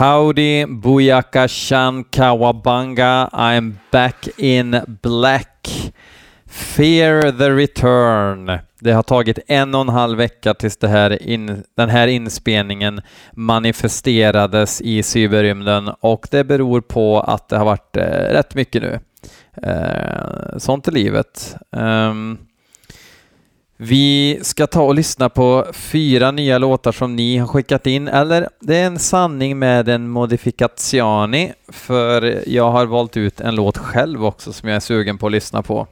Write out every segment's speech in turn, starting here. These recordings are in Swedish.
Howdy, Buyaka Shan Kawabanga, I'm back in black. Fear the return. Det har tagit en och en halv vecka tills det här in, den här inspelningen manifesterades i cyberrymden och det beror på att det har varit eh, rätt mycket nu. Eh, sånt är livet. Um, vi ska ta och lyssna på fyra nya låtar som ni har skickat in, eller det är en sanning med en modificazioni, för jag har valt ut en låt själv också som jag är sugen på att lyssna på.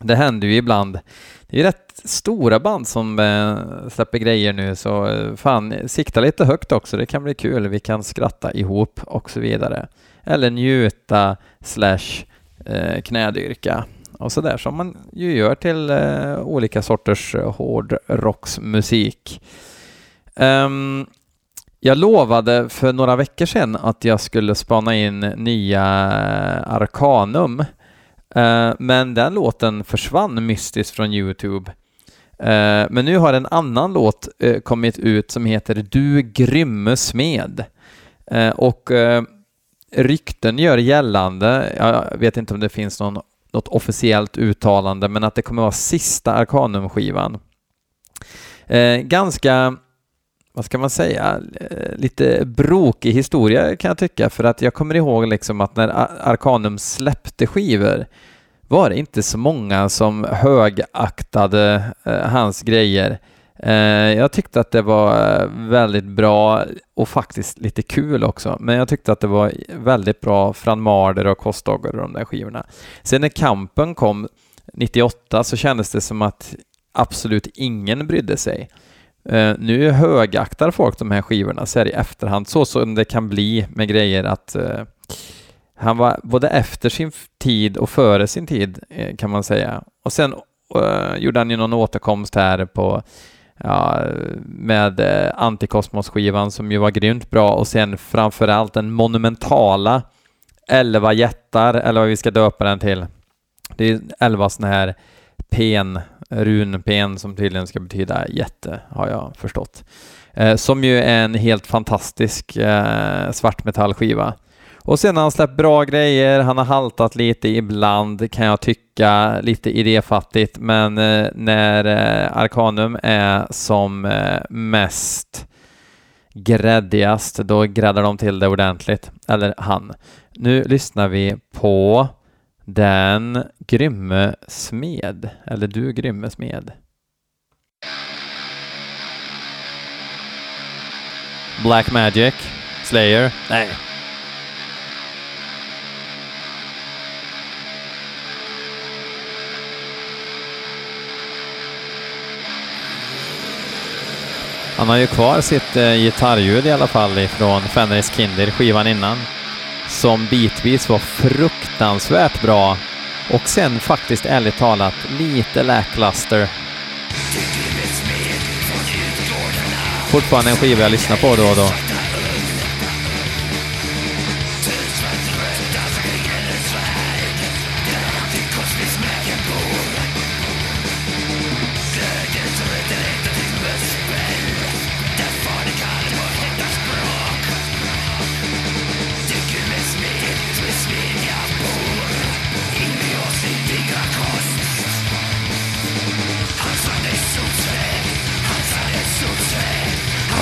Det händer ju ibland. Det är rätt stora band som eh, släpper grejer nu, så eh, fan, sikta lite högt också, det kan bli kul. Vi kan skratta ihop och så vidare. Eller njuta slash eh, knädyrka och sådär som man ju gör till uh, olika sorters eh, hårdrocksmusik. Um, ehm, jag lovade för några veckor sedan att jag skulle spana in nya Arcanum, uh, men den låten försvann mystiskt från Youtube. men nu har en annan låt kommit ut som heter Du grymme smed. och rykten gör gällande, jag vet inte om det finns någon något officiellt uttalande, men att det kommer vara sista Arcanum-skivan. Eh, ganska, vad ska man säga, eh, lite brokig historia kan jag tycka, för att jag kommer ihåg liksom att när Arcanum släppte skivor var det inte så många som högaktade eh, hans grejer. Eh, jag tyckte att det var eh, väldigt bra och faktiskt lite kul också, men jag tyckte att det var väldigt bra från Marder och Kostdogger och de där skivorna. Sen när kampen kom 98 så kändes det som att absolut ingen brydde sig. Eh, nu högaktar folk de här skivorna så här i efterhand, så som det kan bli med grejer att han var både efter sin tid och före sin tid kan man säga. Och sen gjorde han ju någon återkomst här på ja, med eh, Antikosmos-skivan som ju var grymt bra och sen framförallt den monumentala 11 jättar, eller vad vi ska döpa den till. Det är 11 sådana här pen, runpen som tydligen ska betyda jätte, har jag förstått. Eh, som ju är en helt fantastisk eh, svartmetallskiva. Och sen har han släppt bra grejer, han har haltat lite ibland kan jag tycka, lite idéfattigt, men eh, när eh, Arcanum är som eh, mest gräddigast, då gräddar de till det ordentligt. Eller han. Nu lyssnar vi på den grymme smed, eller du grymme smed. Black Magic, Slayer, nej, Han har ju kvar sitt eh, gitarrljud i alla fall ifrån Fenris Kinder, skivan innan, som bitvis var fruktansvärt bra och sen faktiskt ärligt talat lite lackluster. Fortfarande en skiva jag lyssnar på då och då.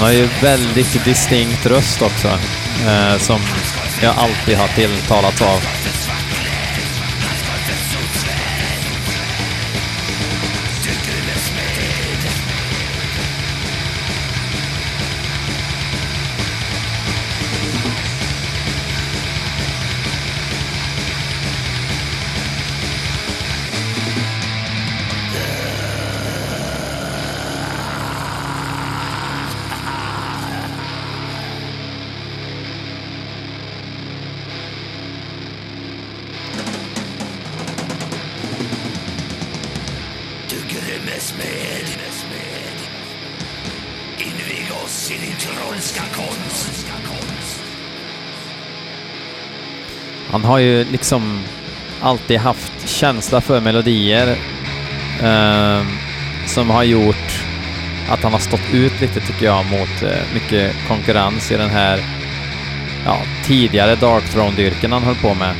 Han har ju väldigt distinkt röst också, eh, som jag alltid har tilltalats av. Han har ju liksom alltid haft känsla för melodier eh, som har gjort att han har stått ut lite tycker jag mot eh, mycket konkurrens i den här ja, tidigare Dark Throne-dyrken han höll på med.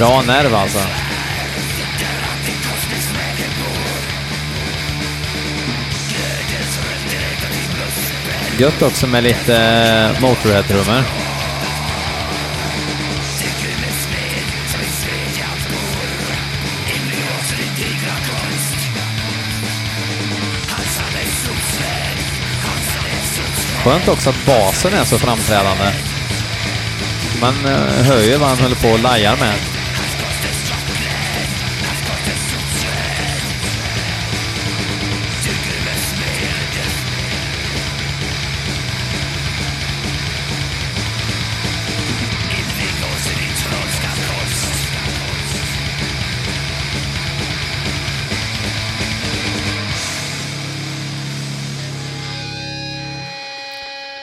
Bra nerv alltså. Gött också med lite eh, Motorhead-trummor. Skönt också att basen är så framträdande. Man eh, hör ju vad han håller på och lajar med.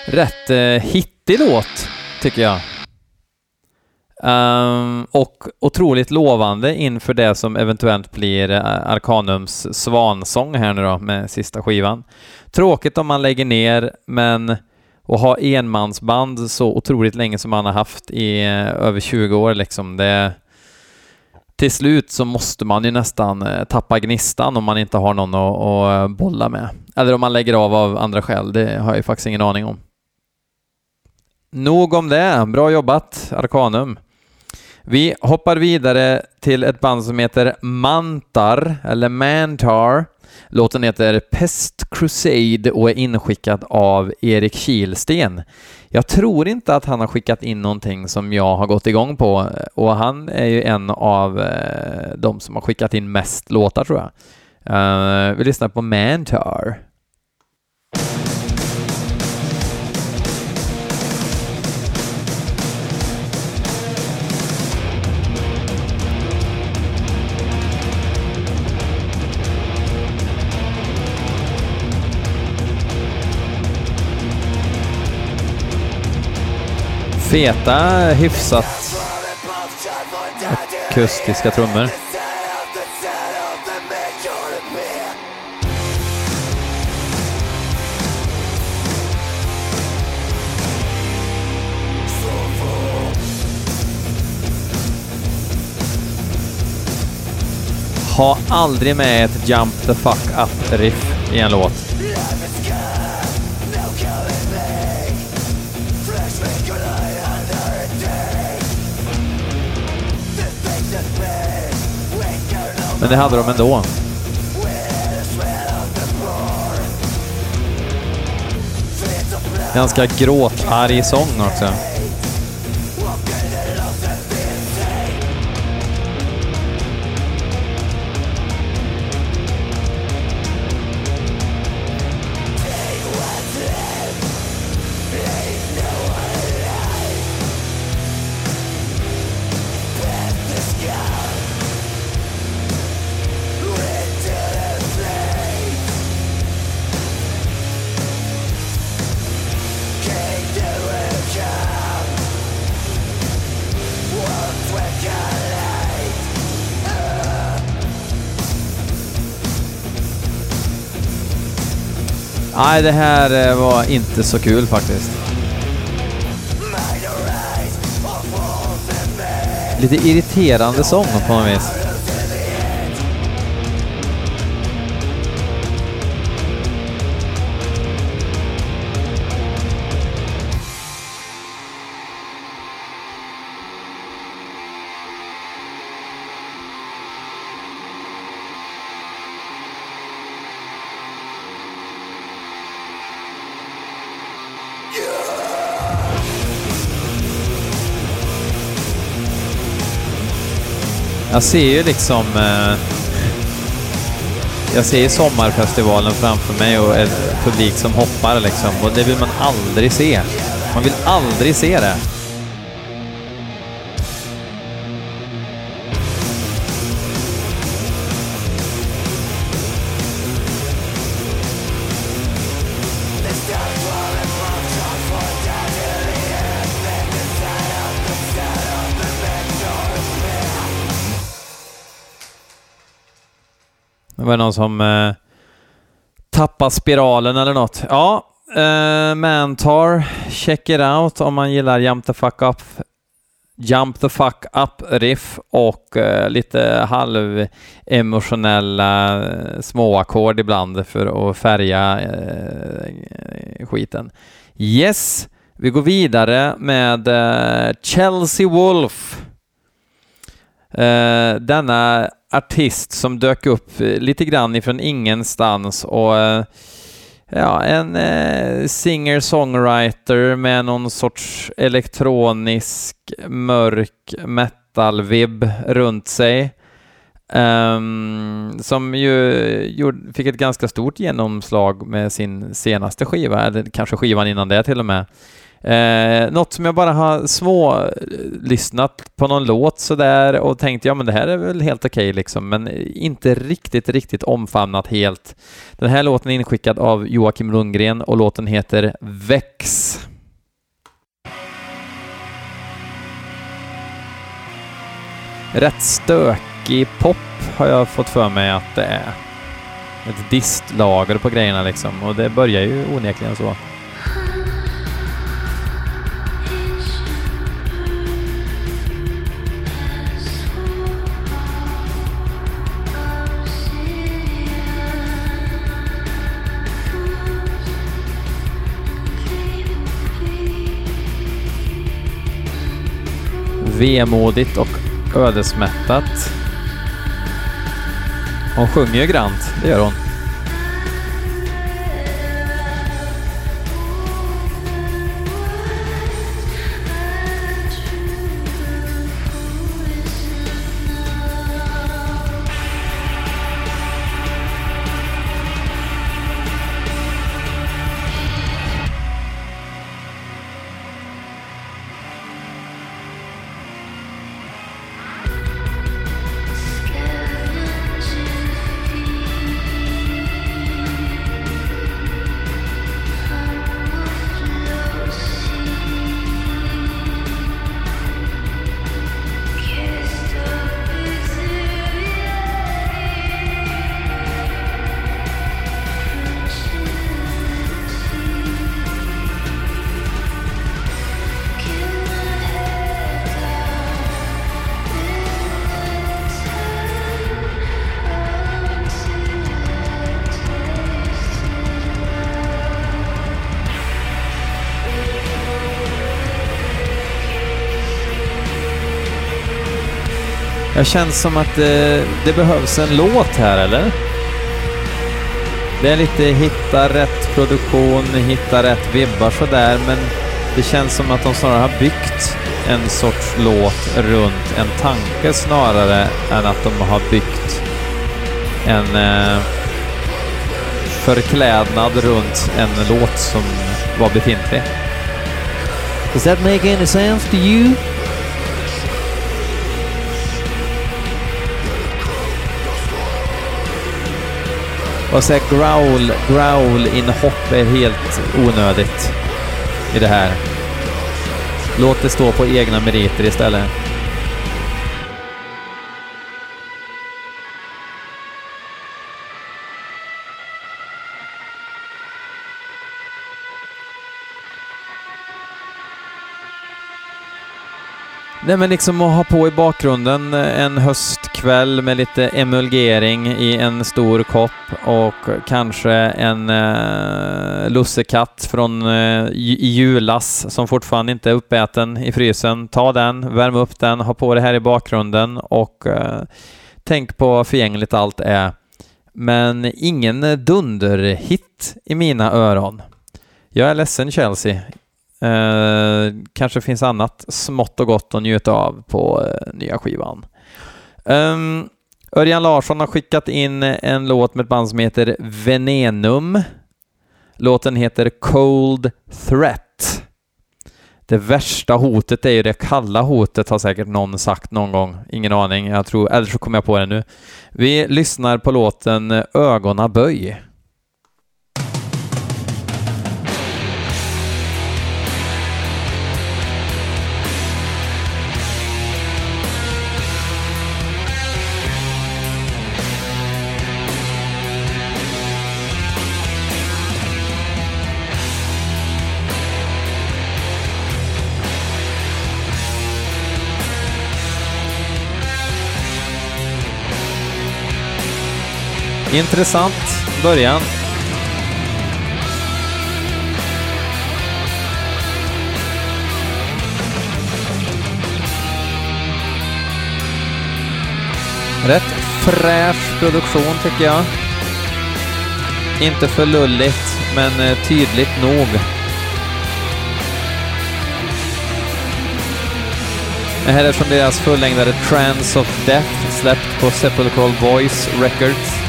Rätt eh, hittig låt, tycker jag. Um, och otroligt lovande inför det som eventuellt blir Arkanums Arcanums svansång här nu då med sista skivan. Tråkigt om man lägger ner, men att ha enmansband så otroligt länge som man har haft i eh, över 20 år liksom, det till slut så måste man ju nästan eh, tappa gnistan om man inte har någon att, att bolla med. Eller om man lägger av av andra skäl, det har jag ju faktiskt ingen aning om. Nog om det. Bra jobbat, Arcanum. Vi hoppar vidare till ett band som heter Mantar, eller Mantar. Låten heter Pest Crusade och är inskickad av Erik Kilsten. Jag tror inte att han har skickat in någonting som jag har gått igång på och han är ju en av eh, de som har skickat in mest låtar tror jag. Eh, vi lyssnar på Mantar. Feta, hyfsat akustiska trummor. Ha aldrig med ett Jump the fuck up-riff i en låt. Men det hade de ändå. Ganska gråtarg sång också. Nej, det här eh, var inte så kul faktiskt. Lite irriterande sång på något vis. Jag ser ju liksom... Eh, jag ser ju sommarfestivalen framför mig och en publik som hoppar liksom och det vill man aldrig se. Man vill aldrig se det. Var någon som eh, tappade spiralen eller något. Ja, eh, Mantar, check it out om man gillar Jump the fuck up Jump the fuck up riff och eh, lite halvemotionella eh, småackord ibland för att färga eh, skiten. Yes, vi går vidare med eh, Chelsea Wolf. Eh, denna artist som dök upp eh, lite grann ifrån ingenstans och eh, ja, en eh, singer-songwriter med någon sorts elektronisk mörk metal-vibb runt sig. Um, som ju gjorde, fick ett ganska stort genomslag med sin senaste skiva, eller kanske skivan innan det till och med. Eh, något som jag bara har små lyssnat på någon låt sådär och tänkt ja men det här är väl helt okej okay, liksom men inte riktigt, riktigt omfamnat helt. Den här låten är inskickad av Joakim Lundgren och låten heter Väx. Rätt stökig pop har jag fått för mig att det är. Ett distlager på grejerna liksom och det börjar ju onekligen så. Vemodigt och ödesmättat. Hon sjunger ju grant, det gör hon. Jag känns som att eh, det behövs en låt här, eller? Det är lite hitta rätt produktion, hitta rätt vibbar sådär, men det känns som att de snarare har byggt en sorts låt runt en tanke snarare än att de har byggt en eh, förklädnad runt en låt som var befintlig. Does that make any sense to you? Och så growl, growl-inhopp är helt onödigt i det här. Låt det stå på egna meriter istället. Nej men liksom att ha på i bakgrunden eh, en höstkväll med lite emulgering i en stor kopp och kanske en eh, lussekatt från eh, i julas som fortfarande inte är uppäten i frysen. Ta den, värm upp den, ha på det här i bakgrunden och eh, tänk på vad förgängligt allt är. Men ingen dunderhit i mina öron. Jag är ledsen Chelsea. Eh, kanske finns annat smått och gott att njuta av på eh, nya skivan. Um, Örjan Larsson har skickat in en låt med ett band som heter Venenum. Låten heter Cold Threat. Det värsta hotet är ju det kalla hotet, har säkert någon sagt någon gång. Ingen aning, jag tror, eller så kommer jag på det nu. Vi lyssnar på låten Ögonaböj. Intressant början. Rätt fräsch produktion tycker jag. Inte för lulligt, men eh, tydligt nog. Det här är från deras fullängdare Trance of Death, släppt på Sepulchral Voice Records.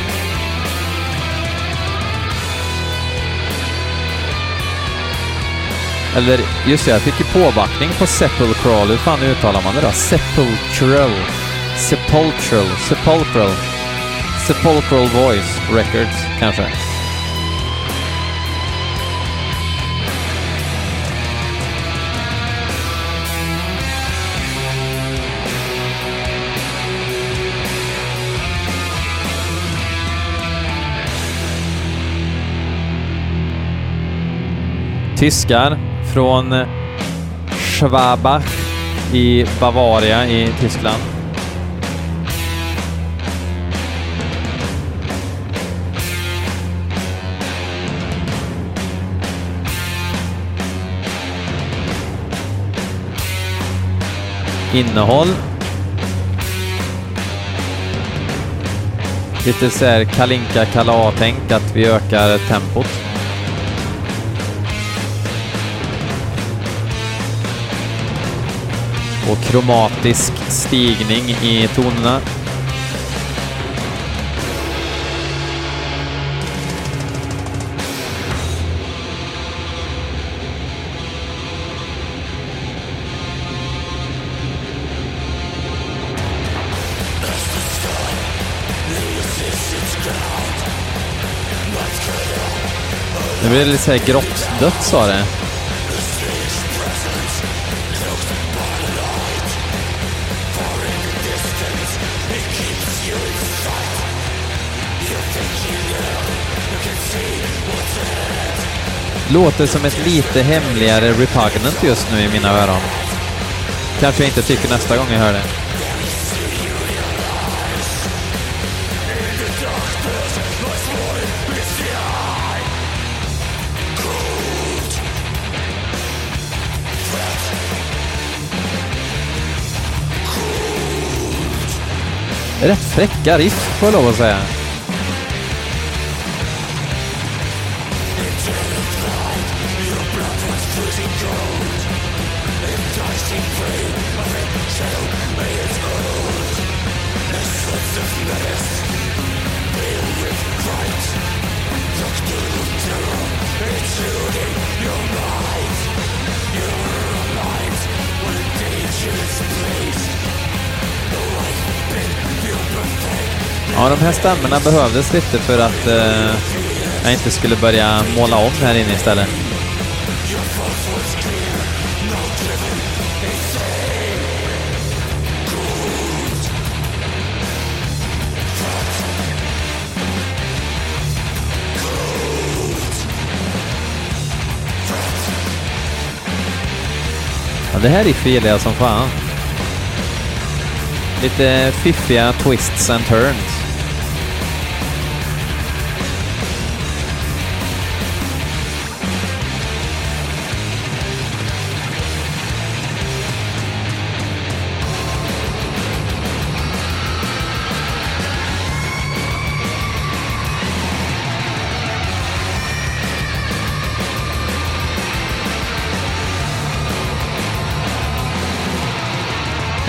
Eller just det, jag fick ju påbackning på Sepulchral. Hur fan uttalar man det då? Sepulchral. Sepulchral. Sepulchral. Sepulchral Voice Records, kanske. Tyskar från Schwabach i Bavaria i Tyskland. Innehåll. Lite så här Kalinka Kala-tänk, att vi ökar tempot. Och kromatisk stigning i tonerna. Nu blir det lite såhär grottdött sa det. Låter som ett lite hemligare Repugnant just nu i mina öron. Kanske jag inte tycker nästa gång jag hör det. Rätt fräcka riff får jag lov att säga. Ja, de här stämmorna behövdes lite för att eh, jag inte skulle börja måla om här inne istället. Ja, det här är filiga jag som fan. Lite fiffiga twists and turns.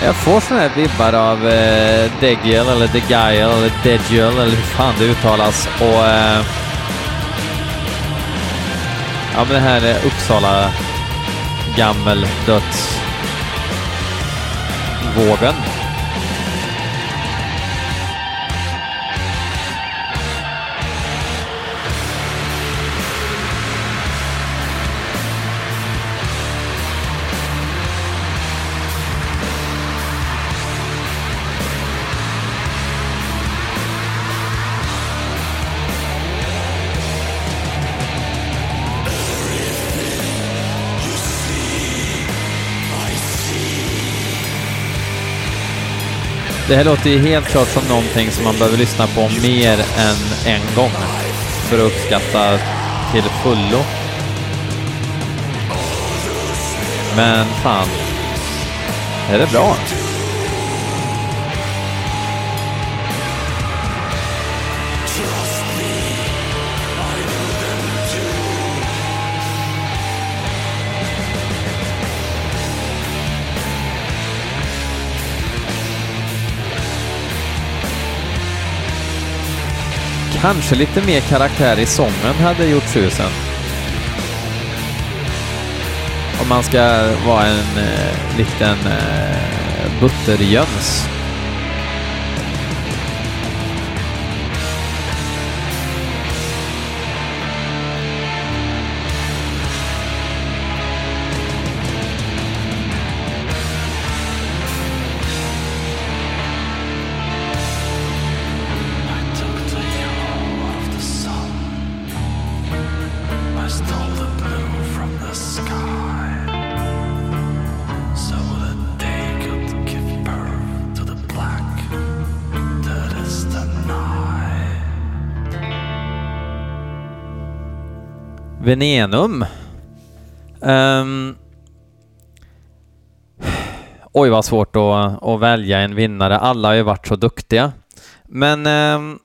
Jag får såna här vibbar av eh, Degiel eller Degiel eller Degiel eller hur fan det uttalas och eh, ja men det här är Uppsala gammeldödsvågen. Det här låter ju helt klart som någonting som man behöver lyssna på mer än en gång för att uppskatta till fullo. Men fan, är det bra? Kanske lite mer karaktär i sången hade gjort susen. Om man ska vara en eh, liten eh, butterjöns. Venenum. Um, oj, vad svårt att, att välja en vinnare. Alla har ju varit så duktiga. Men um,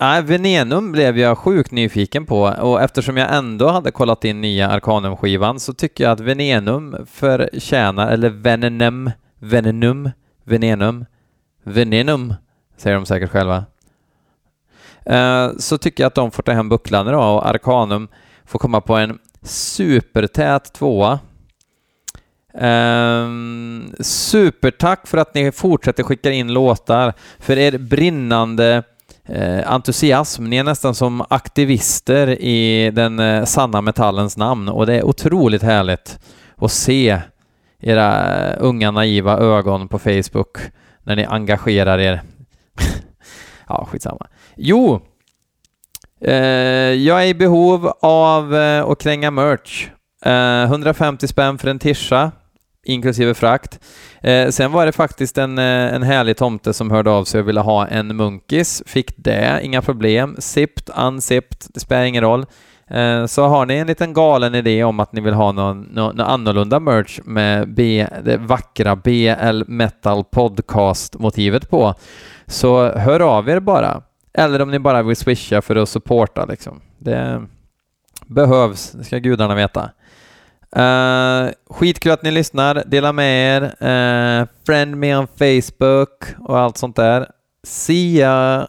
nej, Venenum blev jag sjukt nyfiken på och eftersom jag ändå hade kollat in nya Arcanum-skivan så tycker jag att Venenum förtjänar, eller Venenum, Venenum, Venenum, Venenum, säger de säkert själva. Eh, så tycker jag att de får ta hem bucklan idag och Arcanum får komma på en supertät tvåa. Um, supertack för att ni fortsätter skicka in låtar, för er brinnande eh, entusiasm. Ni är nästan som aktivister i den eh, sanna metallens namn och det är otroligt härligt att se era unga naiva ögon på Facebook när ni engagerar er. ja, skitsamma. Jo, Eh, jag är i behov av eh, att kränga merch. Eh, 150 spänn för en tischa, inklusive frakt. Sen var det faktiskt en, en härlig tomte som hörde av sig och ville ha en munkis. Fick det, inga problem. Zippt, unzippt, det spelar ingen roll. Så har ni en liten galen idé om att ni vill ha någon, någon, någon annorlunda merch med B, det vackra BL Metal Podcast-motivet på, så hör av er bara. Eller om ni bara vill swisha för att supporta liksom. Det behövs, det ska gudarna veta. Uh, skitkul att ni lyssnar, dela med er, uh, friend me on Facebook och allt sånt där. See ya!